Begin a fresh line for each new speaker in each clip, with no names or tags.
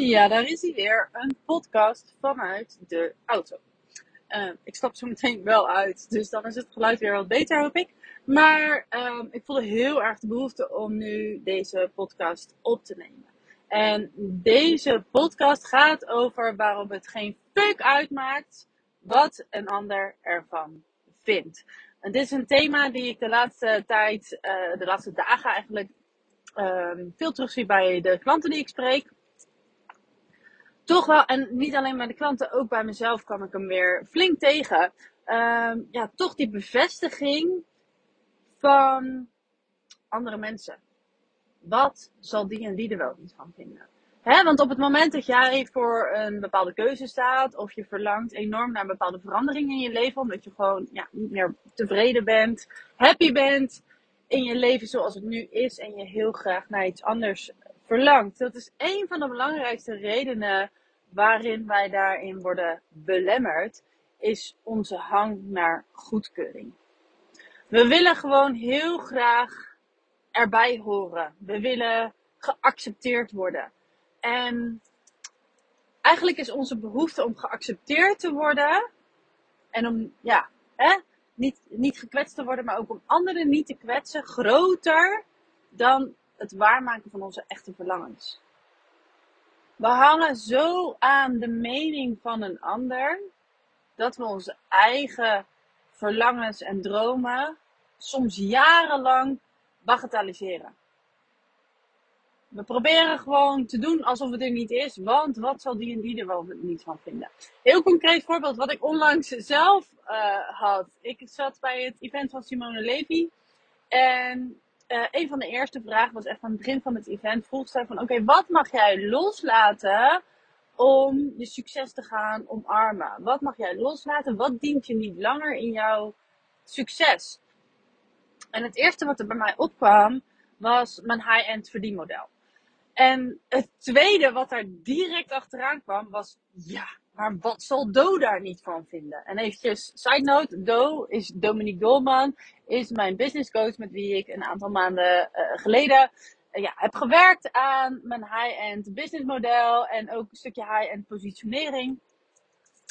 Ja, daar is hij weer. Een podcast vanuit de auto. Uh, ik stap zo meteen wel uit, dus dan is het geluid weer wat beter, hoop ik. Maar uh, ik voelde heel erg de behoefte om nu deze podcast op te nemen. En deze podcast gaat over waarom het geen fuck uitmaakt wat een ander ervan vindt. En dit is een thema die ik de laatste tijd, uh, de laatste dagen eigenlijk, ehm, veel terugzie bij de klanten die ik spreek toch wel, en niet alleen bij de klanten, ook bij mezelf kwam ik hem weer flink tegen. Uh, ja, toch die bevestiging van andere mensen. Wat zal die en die er wel niet van vinden? Hè, want op het moment dat jij voor een bepaalde keuze staat, of je verlangt enorm naar een bepaalde verandering in je leven, omdat je gewoon ja, niet meer tevreden bent, happy bent in je leven zoals het nu is, en je heel graag naar iets anders verlangt. Dat is een van de belangrijkste redenen waarin wij daarin worden belemmerd, is onze hang naar goedkeuring. We willen gewoon heel graag erbij horen. We willen geaccepteerd worden. En eigenlijk is onze behoefte om geaccepteerd te worden en om, ja, hè, niet, niet gekwetst te worden, maar ook om anderen niet te kwetsen, groter dan het waarmaken van onze echte verlangens. We hangen zo aan de mening van een ander dat we onze eigen verlangens en dromen soms jarenlang bagatelliseren. We proberen gewoon te doen alsof het er niet is, want wat zal die en die er wel niet van vinden? Heel concreet voorbeeld wat ik onlangs zelf uh, had. Ik zat bij het event van Simone Levy en uh, een van de eerste vragen was echt aan het begin van het event. Vroeg zij van, oké, wat mag jij loslaten om je succes te gaan omarmen? Wat mag jij loslaten? Wat dient je niet langer in jouw succes? En het eerste wat er bij mij opkwam, was mijn high-end verdienmodel. En het tweede wat daar direct achteraan kwam, was ja, maar wat zal Do daar niet van vinden? En eventjes, side note, Do is Dominique Dolman, is mijn business coach met wie ik een aantal maanden uh, geleden uh, ja, heb gewerkt aan mijn high-end business model en ook een stukje high-end positionering.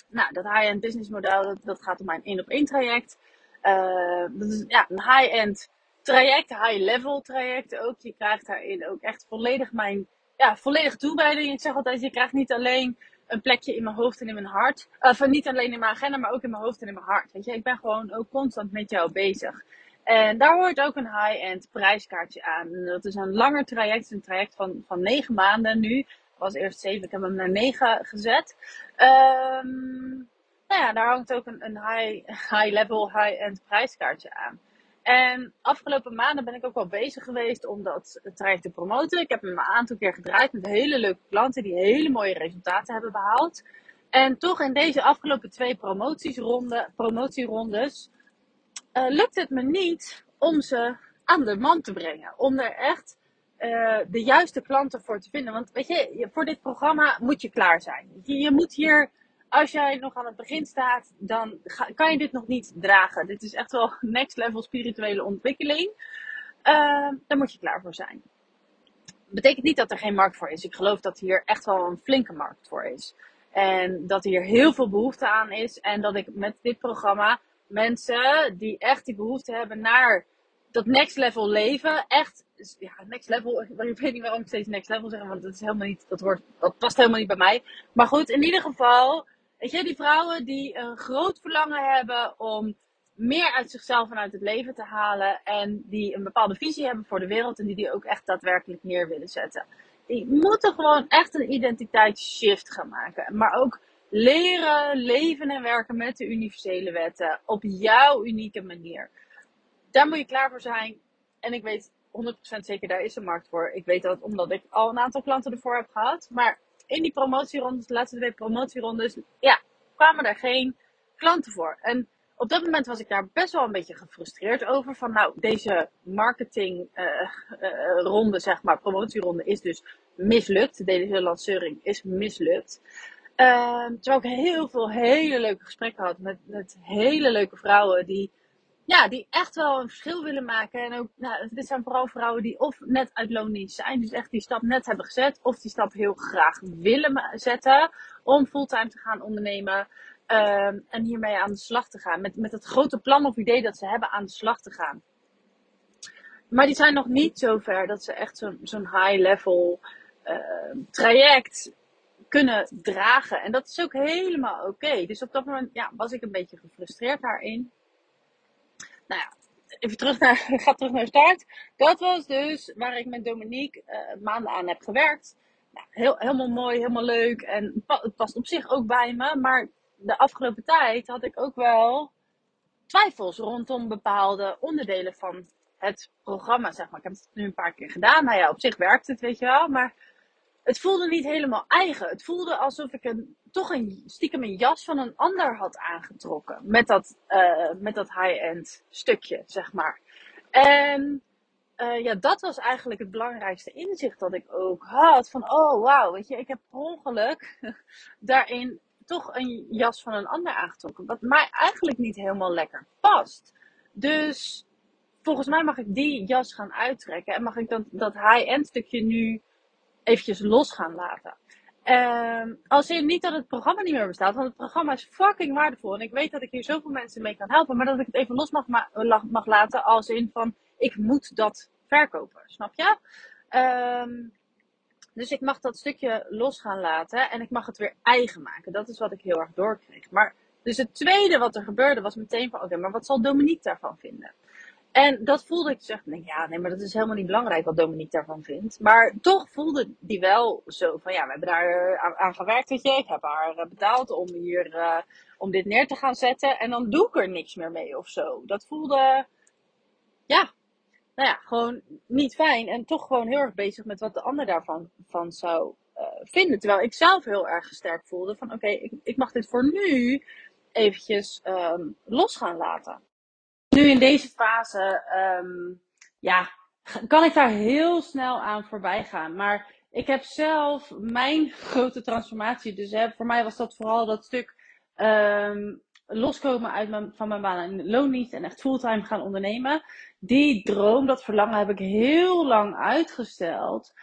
Nou, dat high-end business model, dat, dat gaat om mijn één op één traject. Uh, dat is ja, een high-end traject, high-level traject ook. Je krijgt daarin ook echt volledig mijn, ja, volledig toewijding. Ik zeg altijd, je krijgt niet alleen een plekje in mijn hoofd en in mijn hart. Of niet alleen in mijn agenda, maar ook in mijn hoofd en in mijn hart. Weet je, ik ben gewoon ook constant met jou bezig. En daar hoort ook een high-end prijskaartje aan. dat is een langer traject, een traject van, van negen maanden nu. was eerst zeven, ik heb hem naar negen gezet. Um, nou ja, daar hangt ook een, een high, high level, high-end prijskaartje aan. En afgelopen maanden ben ik ook wel bezig geweest om dat traject te promoten. Ik heb hem een aantal keer gedraaid met hele leuke klanten die hele mooie resultaten hebben behaald. En toch in deze afgelopen twee promotierondes uh, lukt het me niet om ze aan de man te brengen. Om er echt uh, de juiste klanten voor te vinden. Want weet je, voor dit programma moet je klaar zijn. Je, je moet hier als jij nog aan het begin staat, dan kan je dit nog niet dragen. Dit is echt wel next level spirituele ontwikkeling. Uh, daar moet je klaar voor zijn. Betekent niet dat er geen markt voor is. Ik geloof dat hier echt wel een flinke markt voor is. En dat hier heel veel behoefte aan is. En dat ik met dit programma mensen die echt die behoefte hebben naar dat next level leven. Echt, ja, next level. Ik weet niet waarom ik steeds next level zeg, want dat is helemaal niet, dat, wordt, dat past helemaal niet bij mij. Maar goed, in ieder geval Weet je, die vrouwen die een groot verlangen hebben om meer uit zichzelf en uit het leven te halen. En die een bepaalde visie hebben voor de wereld en die die ook echt daadwerkelijk neer willen zetten. Die moeten gewoon echt een identiteitsshift gaan maken. Maar ook leren leven en werken met de universele wetten op jouw unieke manier. Daar moet je klaar voor zijn. En ik weet 100% zeker, daar is een markt voor. Ik weet dat omdat ik al een aantal klanten ervoor heb gehad. Maar in die promotierondes, de laatste twee promotierondes, ja, kwamen er geen klanten voor. En op dat moment was ik daar best wel een beetje gefrustreerd over. Van nou, deze marketingronde, uh, uh, zeg maar, promotieronde is dus mislukt. Deze lancering is mislukt. Uh, terwijl ik heel veel hele leuke gesprekken had met, met hele leuke vrouwen die ja, die echt wel een verschil willen maken. En ook, nou, dit zijn vooral vrouwen die of net uit loondienst zijn, dus echt die stap net hebben gezet, of die stap heel graag willen zetten om fulltime te gaan ondernemen. Um, en hiermee aan de slag te gaan. Met, met het grote plan of idee dat ze hebben aan de slag te gaan. Maar die zijn nog niet zo ver dat ze echt zo'n zo'n high-level uh, traject kunnen dragen. En dat is ook helemaal oké. Dus op dat moment ja, was ik een beetje gefrustreerd daarin. Nou ja, even terug naar, ga terug naar start. Dat was dus waar ik met Dominique uh, maanden aan heb gewerkt. Nou, heel, helemaal mooi, helemaal leuk. En het past op zich ook bij me. Maar de afgelopen tijd had ik ook wel twijfels rondom bepaalde onderdelen van het programma, zeg maar. Ik heb het nu een paar keer gedaan. Nou ja, op zich werkt het, weet je wel. Maar het voelde niet helemaal eigen. Het voelde alsof ik een, toch een, stiekem een jas van een ander had aangetrokken. Met dat, uh, met dat high-end stukje, zeg maar. En uh, ja, dat was eigenlijk het belangrijkste inzicht dat ik ook had. Van, oh wauw, weet je, ik heb per ongeluk daarin toch een jas van een ander aangetrokken. Wat mij eigenlijk niet helemaal lekker past. Dus volgens mij mag ik die jas gaan uittrekken. En mag ik dan dat high-end stukje nu eventjes los gaan laten. Uh, als in niet dat het programma niet meer bestaat, want het programma is fucking waardevol. En ik weet dat ik hier zoveel mensen mee kan helpen, maar dat ik het even los mag, mag laten als in van ik moet dat verkopen. Snap je? Um, dus ik mag dat stukje los gaan laten en ik mag het weer eigen maken. Dat is wat ik heel erg doorkreeg. Maar dus het tweede wat er gebeurde was meteen van oké, maar wat zal Dominique daarvan vinden? En dat voelde ik zeg, nee, ja, nee, maar dat is helemaal niet belangrijk wat Dominique daarvan vindt. Maar toch voelde die wel zo van, ja, we hebben daar aan, gewerkt, weet je. Ik heb haar eh, betaald om hier, uh, om dit neer te gaan zetten. En dan doe ik er niks meer mee of zo. Dat voelde, ja, nou ja, gewoon niet fijn. En toch gewoon heel erg bezig met wat de ander daarvan van zou uh, vinden. Terwijl ik zelf heel erg sterk voelde van, oké, ik, ik mag dit voor nu eventjes um, los gaan laten nu in deze fase, um, ja, kan ik daar heel snel aan voorbij gaan. Maar ik heb zelf mijn grote transformatie. Dus hè, voor mij was dat vooral dat stuk um, loskomen uit mijn, van mijn baan in loondienst en echt fulltime gaan ondernemen. Die droom, dat verlangen heb ik heel lang uitgesteld.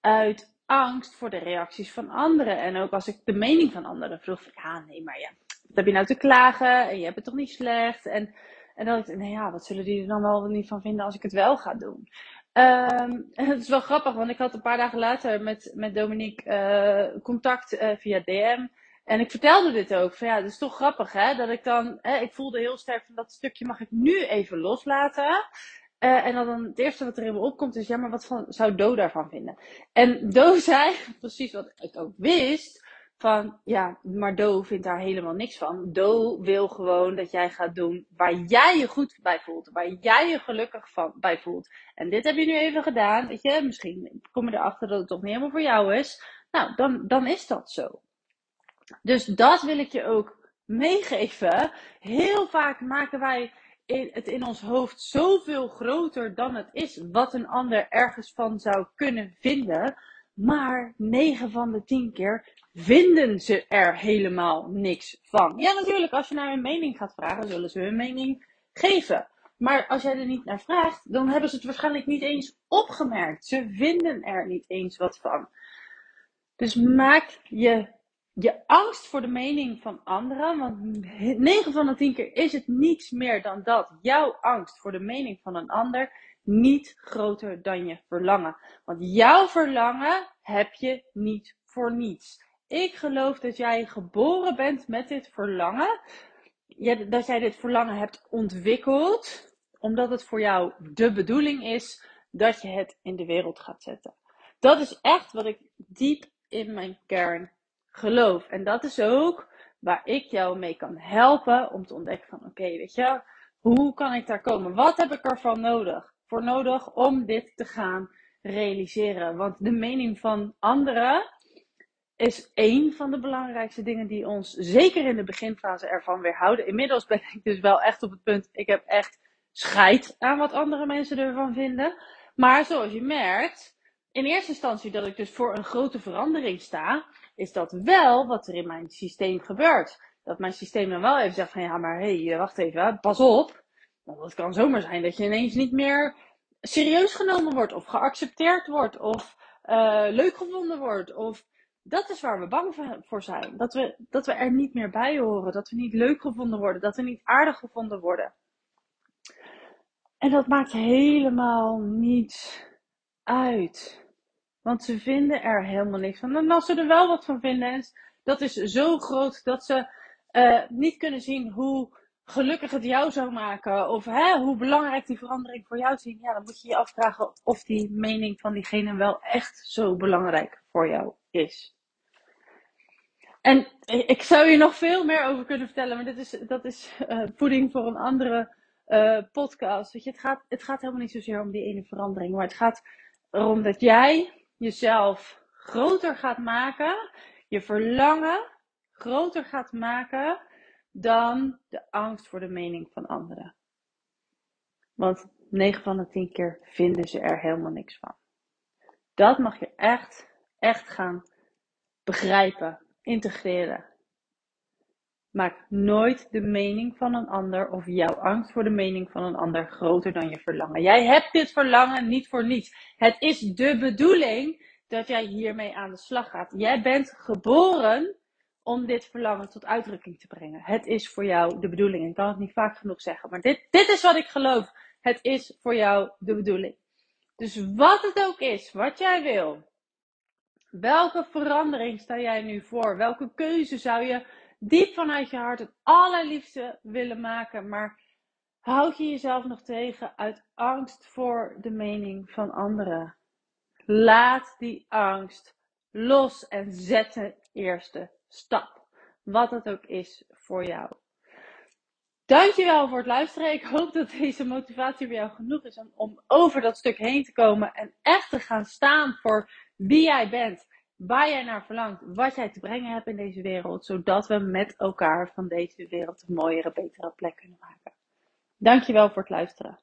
Uit angst voor de reacties van anderen. En ook als ik de mening van anderen vroeg. Ja, nee, maar ja, wat heb je nou te klagen? En je hebt het toch niet slecht? En en dacht ik, nee ja, wat zullen die er dan wel niet van vinden als ik het wel ga doen? Um, het is wel grappig, want ik had een paar dagen later met, met Dominique uh, contact uh, via DM. En ik vertelde dit ook. Van ja, het is toch grappig hè, dat ik dan, hè, ik voelde heel sterk van dat stukje mag ik nu even loslaten. Uh, en dan het eerste wat er in me opkomt is, ja, maar wat zou Do daarvan vinden? En Do zei, precies wat ik ook wist, van ja, maar Do vindt daar helemaal niks van. Do wil gewoon dat jij gaat doen waar jij je goed bij voelt, waar jij je gelukkig van, bij voelt. En dit heb je nu even gedaan, weet je, misschien kom je erachter dat het toch niet helemaal voor jou is. Nou, dan, dan is dat zo. Dus dat wil ik je ook meegeven. Heel vaak maken wij het in ons hoofd zoveel groter dan het is, wat een ander ergens van zou kunnen vinden. Maar 9 van de 10 keer vinden ze er helemaal niks van. Ja, natuurlijk, als je naar hun mening gaat vragen, zullen ze hun mening geven. Maar als jij er niet naar vraagt, dan hebben ze het waarschijnlijk niet eens opgemerkt. Ze vinden er niet eens wat van. Dus maak je, je angst voor de mening van anderen, want 9 van de 10 keer is het niets meer dan dat. Jouw angst voor de mening van een ander niet groter dan je verlangen. Want jouw verlangen heb je niet voor niets. Ik geloof dat jij geboren bent met dit verlangen. Dat jij dit verlangen hebt ontwikkeld. Omdat het voor jou de bedoeling is dat je het in de wereld gaat zetten. Dat is echt wat ik diep in mijn kern geloof. En dat is ook waar ik jou mee kan helpen om te ontdekken van oké, weet je, hoe kan ik daar komen? Wat heb ik ervan nodig? Voor nodig om dit te gaan realiseren. Want de mening van anderen is één van de belangrijkste dingen die ons zeker in de beginfase ervan weerhouden. Inmiddels ben ik dus wel echt op het punt, ik heb echt scheid aan wat andere mensen ervan vinden. Maar zoals je merkt, in eerste instantie dat ik dus voor een grote verandering sta, is dat wel wat er in mijn systeem gebeurt. Dat mijn systeem dan wel even zegt van ja, maar hé, hey, wacht even, pas op. Want het kan zomaar zijn dat je ineens niet meer serieus genomen wordt, of geaccepteerd wordt, of uh, leuk gevonden wordt. Of dat is waar we bang voor zijn. Dat we, dat we er niet meer bij horen, dat we niet leuk gevonden worden, dat we niet aardig gevonden worden. En dat maakt helemaal niets uit. Want ze vinden er helemaal niks van. En als ze er wel wat van vinden, dat is zo groot dat ze uh, niet kunnen zien hoe gelukkig het jou zou maken. Of hè, hoe belangrijk die verandering voor jou zien. Ja, dan moet je je afvragen of die mening van diegene wel echt zo belangrijk voor jou is. En ik zou je nog veel meer over kunnen vertellen, maar dit is, dat is uh, voeding voor een andere uh, podcast. Weet je, het, gaat, het gaat helemaal niet zozeer om die ene verandering, maar het gaat erom dat jij jezelf groter gaat maken, je verlangen groter gaat maken dan de angst voor de mening van anderen. Want 9 van de 10 keer vinden ze er helemaal niks van. Dat mag je echt, echt gaan begrijpen, integreren. Maak nooit de mening van een ander of jouw angst voor de mening van een ander groter dan je verlangen. Jij hebt dit verlangen niet voor niets. Het is de bedoeling dat jij hiermee aan de slag gaat. Jij bent geboren om dit verlangen tot uitdrukking te brengen. Het is voor jou de bedoeling. Ik kan het niet vaak genoeg zeggen, maar dit, dit is wat ik geloof. Het is voor jou de bedoeling. Dus wat het ook is, wat jij wil, welke verandering sta jij nu voor? Welke keuze zou je diep vanuit je hart het allerliefste willen maken, maar houd je jezelf nog tegen uit angst voor de mening van anderen? Laat die angst los en zet de eerste stap. Wat het ook is voor jou. Dankjewel voor het luisteren. Ik hoop dat deze motivatie bij jou genoeg is om over dat stuk heen te komen en echt te gaan staan voor wie jij bent, waar jij naar verlangt, wat jij te brengen hebt in deze wereld, zodat we met elkaar van deze wereld een mooiere, betere plek kunnen maken. Dankjewel voor het luisteren.